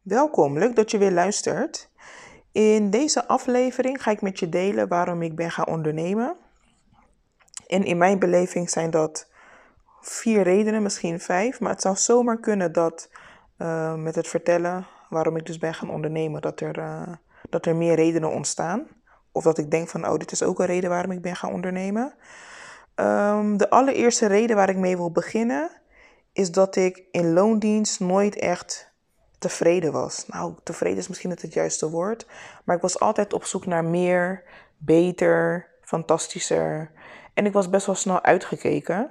Welkom, leuk dat je weer luistert. In deze aflevering ga ik met je delen waarom ik ben gaan ondernemen. En in mijn beleving zijn dat vier redenen, misschien vijf, maar het zou zomaar kunnen dat uh, met het vertellen waarom ik dus ben gaan ondernemen, dat er, uh, dat er meer redenen ontstaan. Of dat ik denk van, oh, dit is ook een reden waarom ik ben gaan ondernemen. Um, de allereerste reden waar ik mee wil beginnen is dat ik in loondienst nooit echt tevreden was. Nou, tevreden is misschien niet het juiste woord, maar ik was altijd op zoek naar meer, beter, fantastischer. En ik was best wel snel uitgekeken.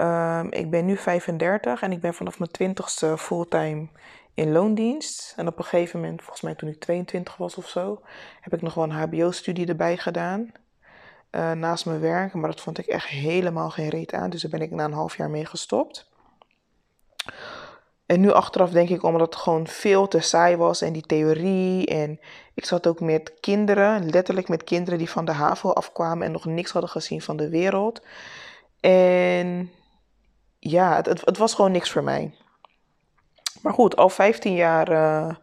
Um, ik ben nu 35 en ik ben vanaf mijn 20ste fulltime in loondienst. En op een gegeven moment, volgens mij toen ik 22 was of zo, heb ik nog wel een HBO-studie erbij gedaan. Uh, naast mijn werk, maar dat vond ik echt helemaal geen reet aan. Dus daar ben ik na een half jaar mee gestopt. En nu achteraf denk ik omdat het gewoon veel te saai was en die theorie. En ik zat ook met kinderen, letterlijk met kinderen die van de HAVO afkwamen en nog niks hadden gezien van de wereld. En ja, het, het, was gewoon niks voor mij. Maar goed, al 15 jaar, uh,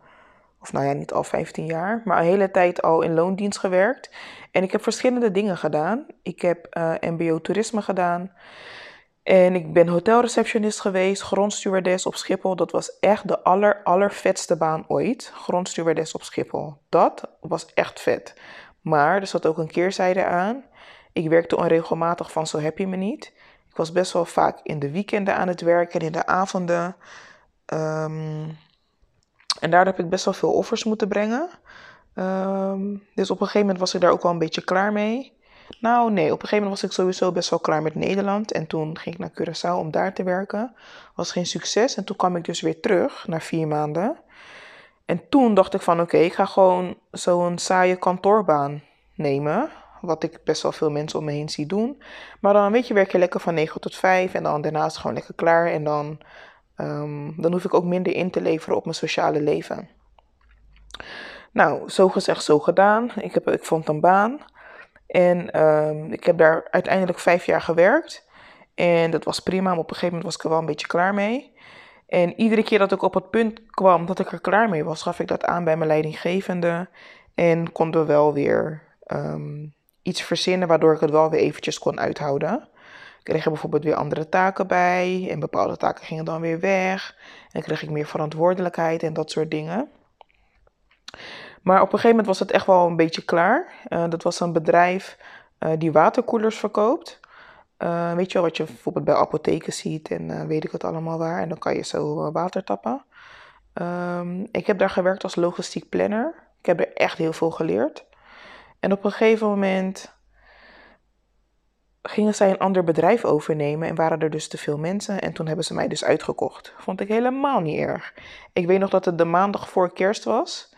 of nou ja, niet al 15 jaar, maar een hele tijd al in loondienst gewerkt. En ik heb verschillende dingen gedaan. Ik heb uh, MBO toerisme gedaan. En ik ben hotelreceptionist geweest, grondstewardess op Schiphol. Dat was echt de aller, allervetste baan ooit. Grondstewardess op Schiphol. Dat was echt vet. Maar er zat ook een keerzijde aan. Ik werkte onregelmatig van zo heb je me niet. Ik was best wel vaak in de weekenden aan het werken en in de avonden. Um, en daar heb ik best wel veel offers moeten brengen. Um, dus op een gegeven moment was ik daar ook wel een beetje klaar mee. Nou, nee, op een gegeven moment was ik sowieso best wel klaar met Nederland. En toen ging ik naar Curaçao om daar te werken. Was geen succes. En toen kwam ik dus weer terug, na vier maanden. En toen dacht ik van, oké, ik ga gewoon zo'n saaie kantoorbaan nemen. Wat ik best wel veel mensen om me heen zie doen. Maar dan, weet je, werk je lekker van 9 tot 5. En dan daarnaast gewoon lekker klaar. En dan, um, dan hoef ik ook minder in te leveren op mijn sociale leven. Nou, zo gezegd, zo gedaan. Ik, heb, ik vond een baan. En um, ik heb daar uiteindelijk vijf jaar gewerkt. En dat was prima, maar op een gegeven moment was ik er wel een beetje klaar mee. En iedere keer dat ik op het punt kwam dat ik er klaar mee was, gaf ik dat aan bij mijn leidinggevende. En konden we wel weer um, iets verzinnen waardoor ik het wel weer eventjes kon uithouden. Ik kreeg er bijvoorbeeld weer andere taken bij. En bepaalde taken gingen dan weer weg. En kreeg ik meer verantwoordelijkheid en dat soort dingen. Maar op een gegeven moment was het echt wel een beetje klaar. Uh, dat was een bedrijf uh, die waterkoelers verkoopt. Uh, weet je wel, wat je bijvoorbeeld bij apotheken ziet en weet ik het allemaal waar. En dan kan je zo water tappen. Um, ik heb daar gewerkt als logistiek planner. Ik heb er echt heel veel geleerd. En op een gegeven moment gingen zij een ander bedrijf overnemen en waren er dus te veel mensen. En toen hebben ze mij dus uitgekocht. Vond ik helemaal niet erg. Ik weet nog dat het de maandag voor kerst was.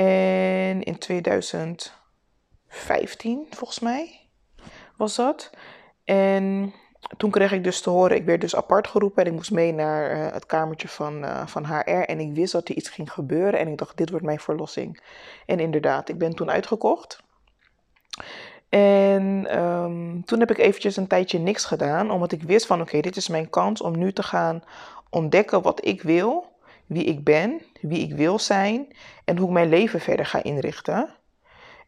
En in 2015, volgens mij, was dat. En toen kreeg ik dus te horen, ik werd dus apart geroepen en ik moest mee naar uh, het kamertje van, uh, van HR. En ik wist dat er iets ging gebeuren en ik dacht, dit wordt mijn verlossing. En inderdaad, ik ben toen uitgekocht. En um, toen heb ik eventjes een tijdje niks gedaan, omdat ik wist van, oké, dit is mijn kans om nu te gaan ontdekken wat ik wil wie ik ben, wie ik wil zijn en hoe ik mijn leven verder ga inrichten.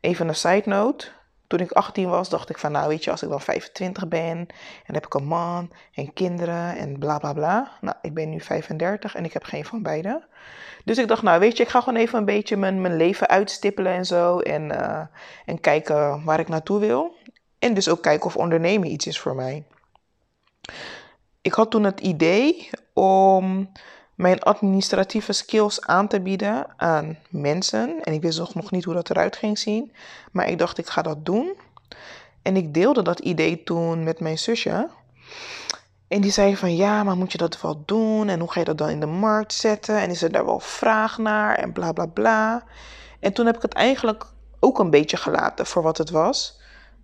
Even een side note. Toen ik 18 was, dacht ik van, nou weet je, als ik dan 25 ben en heb ik een man en kinderen en bla bla bla. Nou, ik ben nu 35 en ik heb geen van beide. Dus ik dacht, nou weet je, ik ga gewoon even een beetje mijn, mijn leven uitstippelen en zo. En, uh, en kijken waar ik naartoe wil. En dus ook kijken of ondernemen iets is voor mij. Ik had toen het idee om mijn administratieve skills aan te bieden aan mensen. En ik wist nog niet hoe dat eruit ging zien. Maar ik dacht, ik ga dat doen. En ik deelde dat idee toen met mijn zusje. En die zei van ja, maar moet je dat wel doen? En hoe ga je dat dan in de markt zetten? En is er daar wel vraag naar? En bla bla bla. En toen heb ik het eigenlijk ook een beetje gelaten voor wat het was.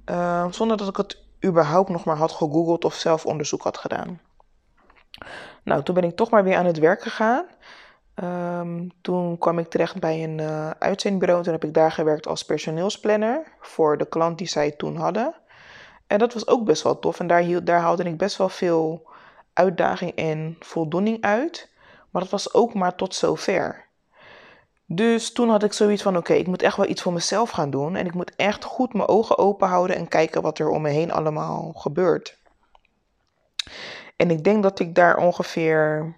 Uh, zonder dat ik het überhaupt nog maar had gegoogeld of zelf onderzoek had gedaan. Nou, toen ben ik toch maar weer aan het werk gegaan. Um, toen kwam ik terecht bij een uh, uitzendbureau. Toen heb ik daar gewerkt als personeelsplanner voor de klant die zij toen hadden. En dat was ook best wel tof. En daar, hield, daar haalde ik best wel veel uitdaging en voldoening uit. Maar dat was ook maar tot zover. Dus toen had ik zoiets van: oké, ik moet echt wel iets voor mezelf gaan doen. En ik moet echt goed mijn ogen open houden en kijken wat er om me heen allemaal gebeurt. En ik denk dat ik daar ongeveer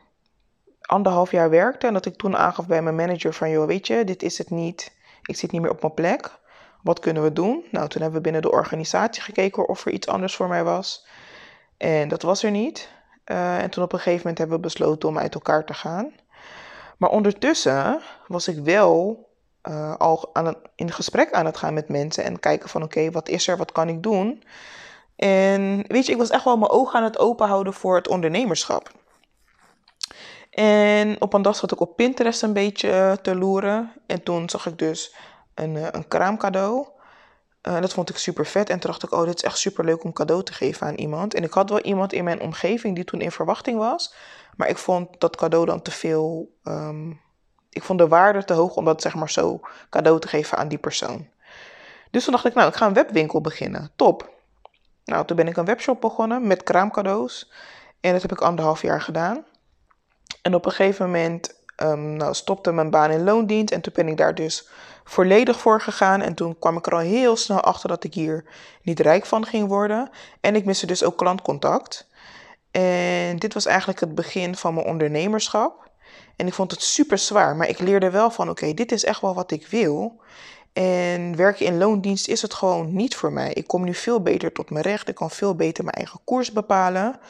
anderhalf jaar werkte. En dat ik toen aangaf bij mijn manager: van joh, weet je, dit is het niet. Ik zit niet meer op mijn plek. Wat kunnen we doen? Nou, toen hebben we binnen de organisatie gekeken of er iets anders voor mij was. En dat was er niet. Uh, en toen op een gegeven moment hebben we besloten om uit elkaar te gaan. Maar ondertussen was ik wel uh, al aan in gesprek aan het gaan met mensen en kijken van oké, wat is er, wat kan ik doen? En weet je, ik was echt wel mijn ogen aan het openhouden voor het ondernemerschap. En op een dag zat ik op Pinterest een beetje te loeren. En toen zag ik dus een, eh, een kraamcadeau. Uh, dat vond ik super vet. En toen dacht ik, oh, dit is echt super leuk om cadeau te geven aan iemand. En ik had wel iemand in mijn omgeving die toen in verwachting was. Maar ik vond dat cadeau dan te veel. Um, ik vond de waarde te hoog om dat zeg maar zo cadeau te geven aan die persoon. Dus toen dacht ik, nou, ik ga een webwinkel beginnen. Top. Nou, toen ben ik een webshop begonnen met kraamcadeaus. En dat heb ik anderhalf jaar gedaan. En op een gegeven moment um, nou, stopte mijn baan in loondienst. En toen ben ik daar dus volledig voor gegaan. En toen kwam ik er al heel snel achter dat ik hier niet rijk van ging worden. En ik miste dus ook klantcontact. En dit was eigenlijk het begin van mijn ondernemerschap. En ik vond het super zwaar, maar ik leerde wel van: oké, dit is echt wel wat ik wil. En werken in loondienst is het gewoon niet voor mij. Ik kom nu veel beter tot mijn recht. Ik kan veel beter mijn eigen koers bepalen.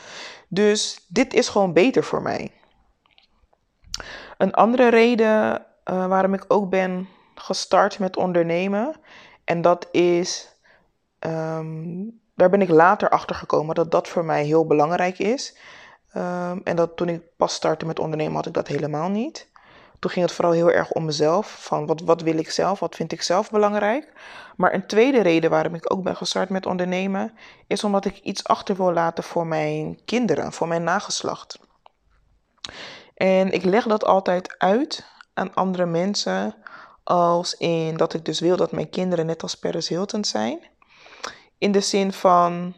Dus dit is gewoon beter voor mij. Een andere reden uh, waarom ik ook ben gestart met ondernemen. En dat is, um, daar ben ik later achter gekomen dat dat voor mij heel belangrijk is. Um, en dat toen ik pas startte met ondernemen had ik dat helemaal niet. Toen ging het vooral heel erg om mezelf. Van wat, wat wil ik zelf? Wat vind ik zelf belangrijk? Maar een tweede reden waarom ik ook ben gestart met ondernemen... is omdat ik iets achter wil laten voor mijn kinderen, voor mijn nageslacht. En ik leg dat altijd uit aan andere mensen als in dat ik dus wil dat mijn kinderen net als Paris Hilton zijn. In de zin van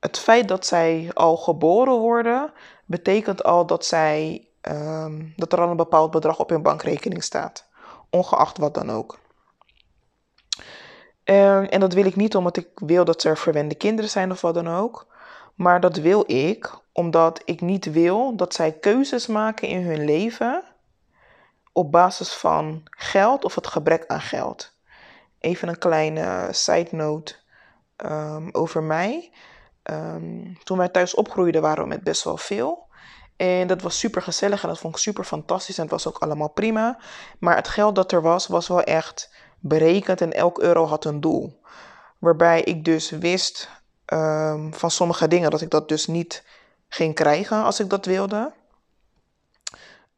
het feit dat zij al geboren worden, betekent al dat, zij, ehm, dat er al een bepaald bedrag op hun bankrekening staat. Ongeacht wat dan ook. Ehm, en dat wil ik niet omdat ik wil dat ze verwende kinderen zijn of wat dan ook. Maar dat wil ik omdat ik niet wil dat zij keuzes maken in hun leven op basis van geld of het gebrek aan geld. Even een kleine side note um, over mij. Toen wij thuis opgroeiden waren we met best wel veel. En dat was super gezellig en dat vond ik super fantastisch en het was ook allemaal prima. Maar het geld dat er was, was wel echt berekend en elk euro had een doel. Waarbij ik dus wist um, van sommige dingen dat ik dat dus niet ging krijgen als ik dat wilde.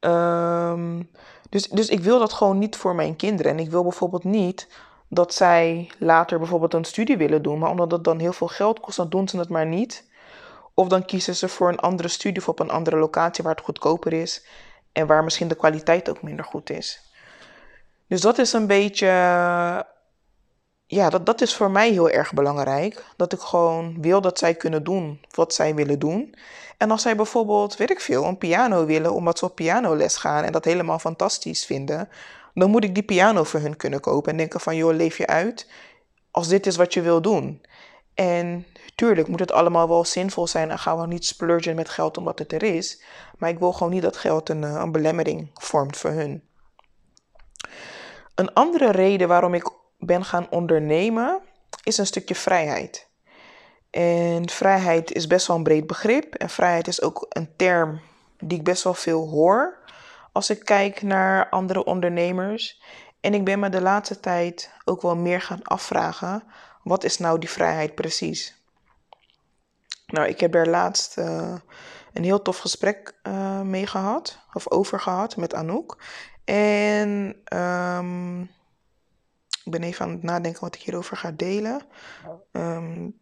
Um, dus, dus ik wil dat gewoon niet voor mijn kinderen. En ik wil bijvoorbeeld niet dat zij later bijvoorbeeld een studie willen doen, maar omdat dat dan heel veel geld kost, dan doen ze het maar niet. Of dan kiezen ze voor een andere studie of op een andere locatie waar het goedkoper is en waar misschien de kwaliteit ook minder goed is. Dus dat is een beetje, ja, dat, dat is voor mij heel erg belangrijk. Dat ik gewoon wil dat zij kunnen doen wat zij willen doen. En als zij bijvoorbeeld, weet ik veel, een piano willen omdat ze op pianoles gaan en dat helemaal fantastisch vinden, dan moet ik die piano voor hun kunnen kopen en denken van, joh, leef je uit als dit is wat je wil doen. En tuurlijk moet het allemaal wel zinvol zijn en gaan we niet splurgen met geld omdat het er is. Maar ik wil gewoon niet dat geld een, eh, een belemmering vormt voor hun. Een andere reden waarom ik ben gaan ondernemen is een stukje vrijheid. En vrijheid is best wel een breed begrip. En vrijheid is ook een term die ik best wel veel hoor als ik kijk naar andere ondernemers. En ik ben me de laatste tijd ook wel meer gaan afvragen: wat is nou die vrijheid precies? Nou, ik heb daar laatst uh, een heel tof gesprek uh, mee gehad, of over gehad met Anouk. En um, ik ben even aan het nadenken wat ik hierover ga delen. Um,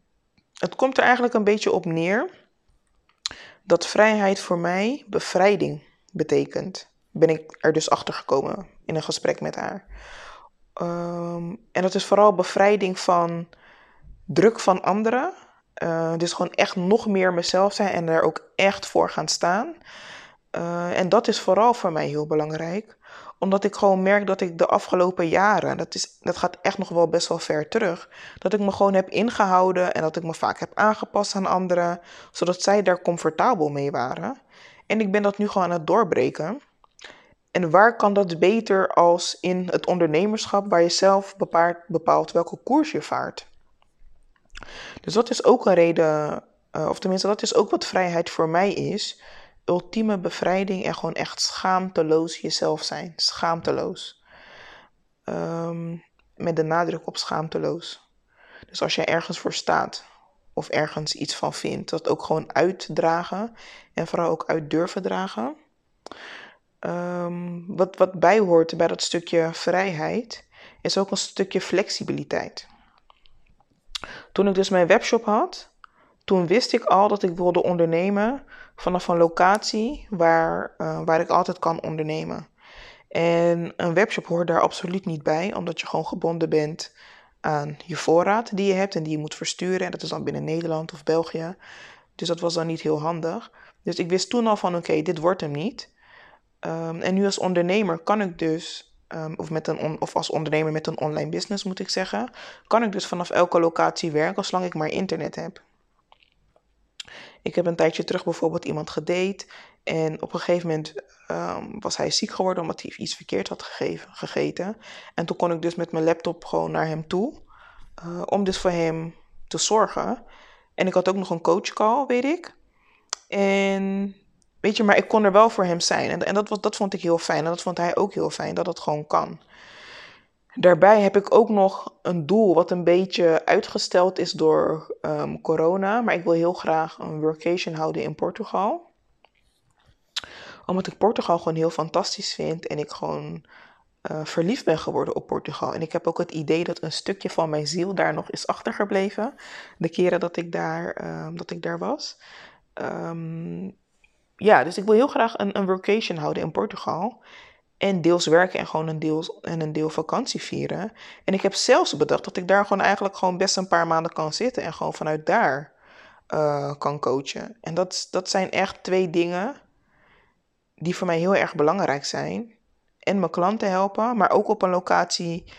het komt er eigenlijk een beetje op neer dat vrijheid voor mij bevrijding betekent ben ik er dus achter gekomen in een gesprek met haar. Um, en dat is vooral bevrijding van druk van anderen. Uh, dus gewoon echt nog meer mezelf zijn en er ook echt voor gaan staan. Uh, en dat is vooral voor mij heel belangrijk, omdat ik gewoon merk dat ik de afgelopen jaren, dat, is, dat gaat echt nog wel best wel ver terug, dat ik me gewoon heb ingehouden en dat ik me vaak heb aangepast aan anderen, zodat zij daar comfortabel mee waren. En ik ben dat nu gewoon aan het doorbreken. En waar kan dat beter als in het ondernemerschap, waar je zelf bepaalt welke koers je vaart? Dus dat is ook een reden, uh, of tenminste, dat is ook wat vrijheid voor mij is. Ultieme bevrijding en gewoon echt schaamteloos jezelf zijn. Schaamteloos. Um, met de nadruk op schaamteloos. Dus als je ergens voor staat of ergens iets van vindt, dat ook gewoon uitdragen en vooral ook uit durven dragen. Um, wat, wat bijhoort bij dat stukje vrijheid is ook een stukje flexibiliteit. Toen ik dus mijn webshop had, toen wist ik al dat ik wilde ondernemen vanaf een locatie waar, uh, waar ik altijd kan ondernemen. En een webshop hoort daar absoluut niet bij, omdat je gewoon gebonden bent aan je voorraad die je hebt en die je moet versturen. En dat is dan binnen Nederland of België. Dus dat was dan niet heel handig. Dus ik wist toen al van oké, dit wordt hem niet. Um, en nu als ondernemer kan ik dus, um, of, met een of als ondernemer met een online business moet ik zeggen, kan ik dus vanaf elke locatie werken zolang ik maar internet heb. Ik heb een tijdje terug bijvoorbeeld iemand gedate en op een gegeven moment um, was hij ziek geworden omdat hij iets verkeerd had gegeven, gegeten. En toen kon ik dus met mijn laptop gewoon naar hem toe uh, om dus voor hem te zorgen. En ik had ook nog een coachcall, weet ik. En weet je, maar ik kon er wel voor hem zijn. En, en dat, was, dat vond ik heel fijn. En dat vond hij ook heel fijn, dat het gewoon kan. Daarbij heb ik ook nog een doel wat een beetje uitgesteld is door um, corona. Maar ik wil heel graag een workation houden in Portugal. Omdat ik Portugal gewoon heel fantastisch vind. En ik gewoon uh, verliefd ben geworden op Portugal. En ik heb ook het idee dat een stukje van mijn ziel daar nog is achtergebleven. De keren dat ik daar, um, dat ik daar was. Um, ja, dus ik wil heel graag een, een houden in Portugal. En deels werken en gewoon een deel, en een deel vakantie vieren. En ik heb zelfs bedacht dat ik daar gewoon eigenlijk gewoon best een paar maanden kan zitten. En gewoon vanuit daar uh, kan coachen. En dat, dat zijn echt twee dingen die voor mij heel erg belangrijk zijn. En mijn klanten helpen, maar ook op een locatie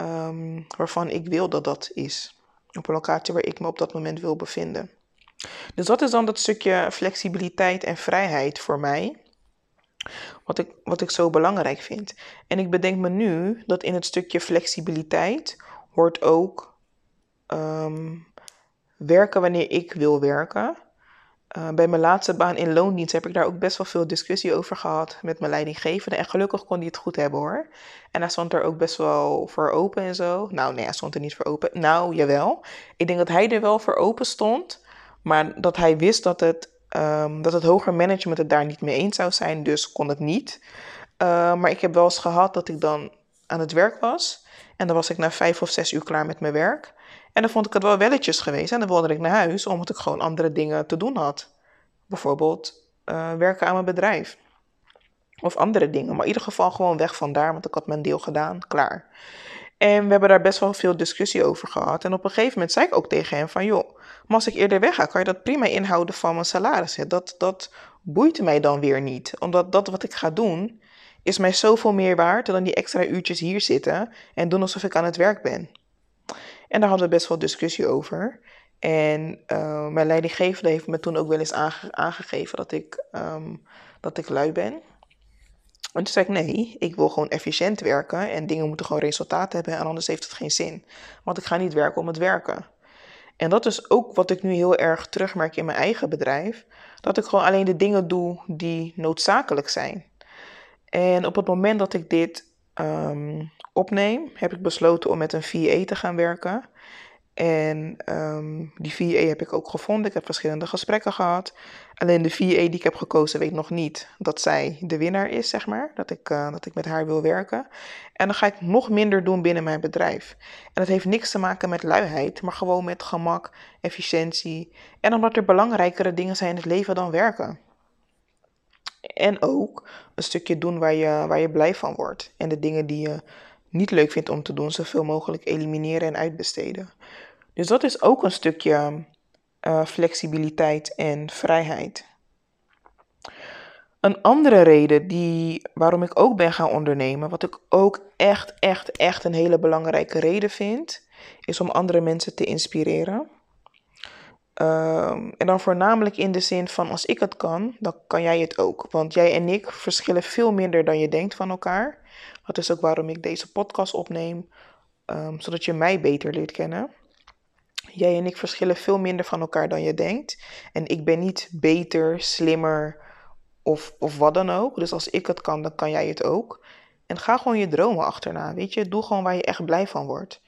um, waarvan ik wil dat dat is. Op een locatie waar ik me op dat moment wil bevinden. Dus dat is dan dat stukje flexibiliteit en vrijheid voor mij. Wat ik, wat ik zo belangrijk vind. En ik bedenk me nu dat in het stukje flexibiliteit hoort ook um, werken wanneer ik wil werken. Uh, bij mijn laatste baan in loondienst heb ik daar ook best wel veel discussie over gehad met mijn leidinggevende. En gelukkig kon hij het goed hebben hoor. En hij stond er ook best wel voor open en zo. Nou nee, hij stond er niet voor open. Nou, jawel. Ik denk dat hij er wel voor open stond. Maar dat hij wist dat het, um, dat het hoger management het daar niet mee eens zou zijn, dus kon het niet. Uh, maar ik heb wel eens gehad dat ik dan aan het werk was. En dan was ik na vijf of zes uur klaar met mijn werk. En dan vond ik het wel welletjes geweest. En dan wilde ik naar huis, omdat ik gewoon andere dingen te doen had. Bijvoorbeeld uh, werken aan mijn bedrijf. Of andere dingen. Maar in ieder geval gewoon weg van daar, want ik had mijn deel gedaan, klaar. En we hebben daar best wel veel discussie over gehad. En op een gegeven moment zei ik ook tegen hem van... joh, maar als ik eerder wegga, kan je dat prima inhouden van mijn salaris. Dat, dat boeit mij dan weer niet. Omdat dat wat ik ga doen, is mij zoveel meer waard... dan die extra uurtjes hier zitten en doen alsof ik aan het werk ben. En daar hadden we best wel discussie over. En uh, mijn leidinggevende heeft me toen ook wel eens aange aangegeven dat ik, um, dat ik lui ben. En toen zei ik, nee, ik wil gewoon efficiënt werken en dingen moeten gewoon resultaat hebben en anders heeft het geen zin. Want ik ga niet werken om het werken. En dat is ook wat ik nu heel erg terugmerk in mijn eigen bedrijf. Dat ik gewoon alleen de dingen doe die noodzakelijk zijn. En op het moment dat ik dit um, opneem, heb ik besloten om met een VA te gaan werken. En um, die VA heb ik ook gevonden. Ik heb verschillende gesprekken gehad. Alleen de VA die ik heb gekozen weet nog niet dat zij de winnaar is, zeg maar. Dat ik, uh, dat ik met haar wil werken. En dan ga ik nog minder doen binnen mijn bedrijf. En dat heeft niks te maken met luiheid, maar gewoon met gemak, efficiëntie. En omdat er belangrijkere dingen zijn in het leven dan werken. En ook een stukje doen waar je, waar je blij van wordt. En de dingen die je niet leuk vindt om te doen, zoveel mogelijk elimineren en uitbesteden. Dus dat is ook een stukje uh, flexibiliteit en vrijheid. Een andere reden die, waarom ik ook ben gaan ondernemen, wat ik ook echt, echt, echt een hele belangrijke reden vind, is om andere mensen te inspireren. Ehm, en dan voornamelijk in de zin van als ik het kan, dan kan jij het ook. Want jij en ik verschillen veel minder dan je denkt van elkaar. Dat is ook waarom ik deze podcast opneem, ehm, zodat je mij beter leert kennen. Jij en ik verschillen veel minder van elkaar dan je denkt. En ik ben niet beter, slimmer of, of wat dan ook. Dus als ik het kan, dan kan jij het ook. En ga gewoon je dromen achterna. Weet je, doe gewoon waar je echt blij van wordt.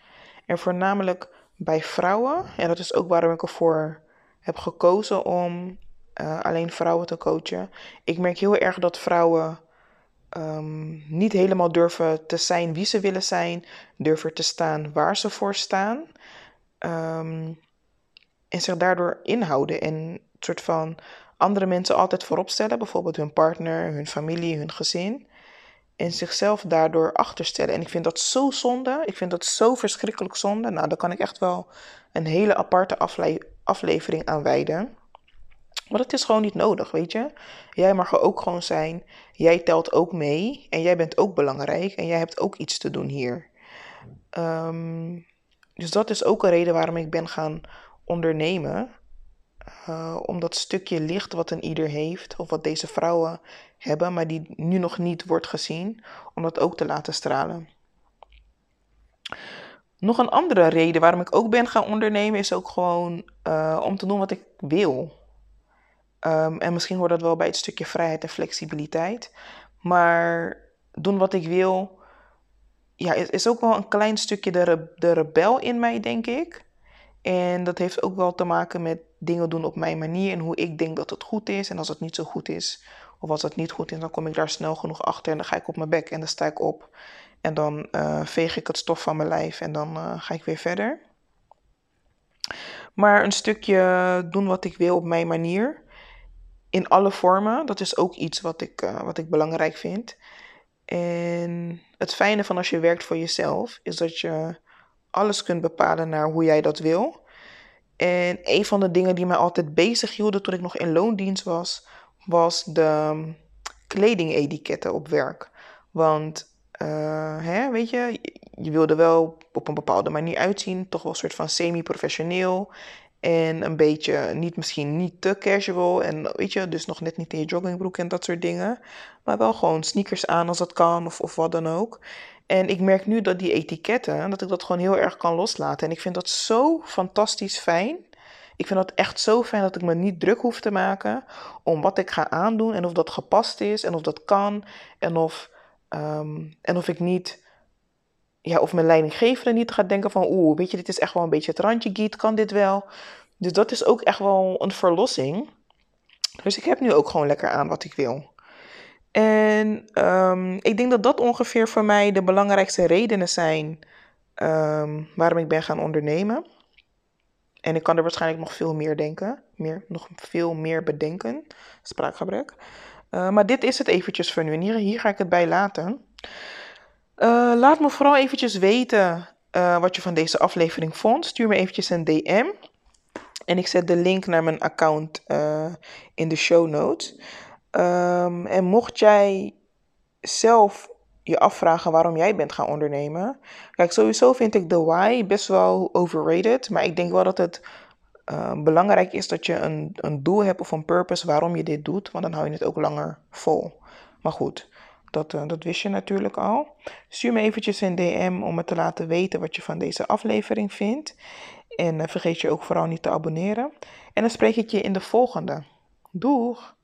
En voornamelijk bij vrouwen, en dat is ook waarom ik ervoor heb gekozen om uh, alleen vrouwen te coachen. Ik merk heel erg dat vrouwen um, niet helemaal durven te zijn wie ze willen zijn, durven te staan waar ze voor staan. Um, en zich daardoor inhouden en een soort van andere mensen altijd voorop stellen, bijvoorbeeld hun partner, hun familie, hun gezin. En zichzelf daardoor achterstellen. En ik vind dat zo zonde. Ik vind dat zo verschrikkelijk zonde. Nou, daar kan ik echt wel een hele aparte afle aflevering aan wijden. Maar het is gewoon niet nodig, weet je. Jij mag er ook gewoon zijn. Jij telt ook mee. En jij bent ook belangrijk. En jij hebt ook iets te doen hier. Um, dus dat is ook een reden waarom ik ben gaan ondernemen. Uh, om dat stukje licht wat een ieder heeft, of wat deze vrouwen hebben, maar die nu nog niet wordt gezien, om dat ook te laten stralen. Nog een andere reden waarom ik ook ben gaan ondernemen, is ook gewoon uh, om te doen wat ik wil. Um, en misschien hoort dat wel bij het stukje vrijheid en flexibiliteit. Maar doen wat ik wil, ja, is, is ook wel een klein stukje de, de rebel in mij, denk ik. En dat heeft ook wel te maken met dingen doen op mijn manier en hoe ik denk dat het goed is. En als het niet zo goed is, of als het niet goed is, dan kom ik daar snel genoeg achter en dan ga ik op mijn bek en dan sta ik op. En dan uh, veeg ik het stof van mijn lijf en dan uh, ga ik weer verder. Maar een stukje doen wat ik wil op mijn manier. In alle vormen, dat is ook iets wat ik, uh, wat ik belangrijk vind. En het fijne van als je werkt voor jezelf, is dat je alles kunt bepalen naar hoe jij dat wil. En een van de dingen die mij altijd bezig hielden toen ik nog in loondienst was, was de kledingetiketten op werk. Want, uh, hè, weet je, je wilde wel op een bepaalde manier uitzien, toch wel een soort van semi-professioneel. En een beetje, niet, misschien niet te casual. En weet je, dus nog net niet in je joggingbroek en dat soort dingen. Maar wel gewoon sneakers aan als dat kan of, of wat dan ook. En ik merk nu dat die etiketten, dat ik dat gewoon heel erg kan loslaten. En ik vind dat zo fantastisch fijn. Ik vind dat echt zo fijn dat ik me niet druk hoef te maken om wat ik ga aandoen en of dat gepast is en of dat kan en of, um, en of ik niet, ja, of mijn leidinggevende niet gaat denken van, oeh, weet je, dit is echt wel een beetje het randje, Giet, kan dit wel? Dus dat is ook echt wel een verlossing. Dus ik heb nu ook gewoon lekker aan wat ik wil. En um, ik denk dat dat ongeveer voor mij de belangrijkste redenen zijn um, waarom ik ben gaan ondernemen. En ik kan er waarschijnlijk nog veel meer denken, meer, nog veel meer bedenken, spraakgebrek. Uh, maar dit is het eventjes voor nu hier ga ik het bij laten. Uh, laat me vooral eventjes weten uh, wat je van deze aflevering vond. Stuur me eventjes een DM. En ik zet de link naar mijn account in de show notes. Um, en mocht jij zelf je afvragen waarom jij bent gaan ondernemen. Kijk, sowieso vind ik de why best wel overrated. Maar ik denk wel dat het belangrijk is dat je een, een doel hebt of een purpose waarom je dit doet. Want dan hou je het ook langer vol. Maar goed, dat, uh, dat wist je natuurlijk al. Stuur me eventjes een DM om me te laten weten wat je van deze aflevering vindt. En uh, vergeet je ook vooral niet te abonneren. En dan spreek ik je in de volgende. Doeg!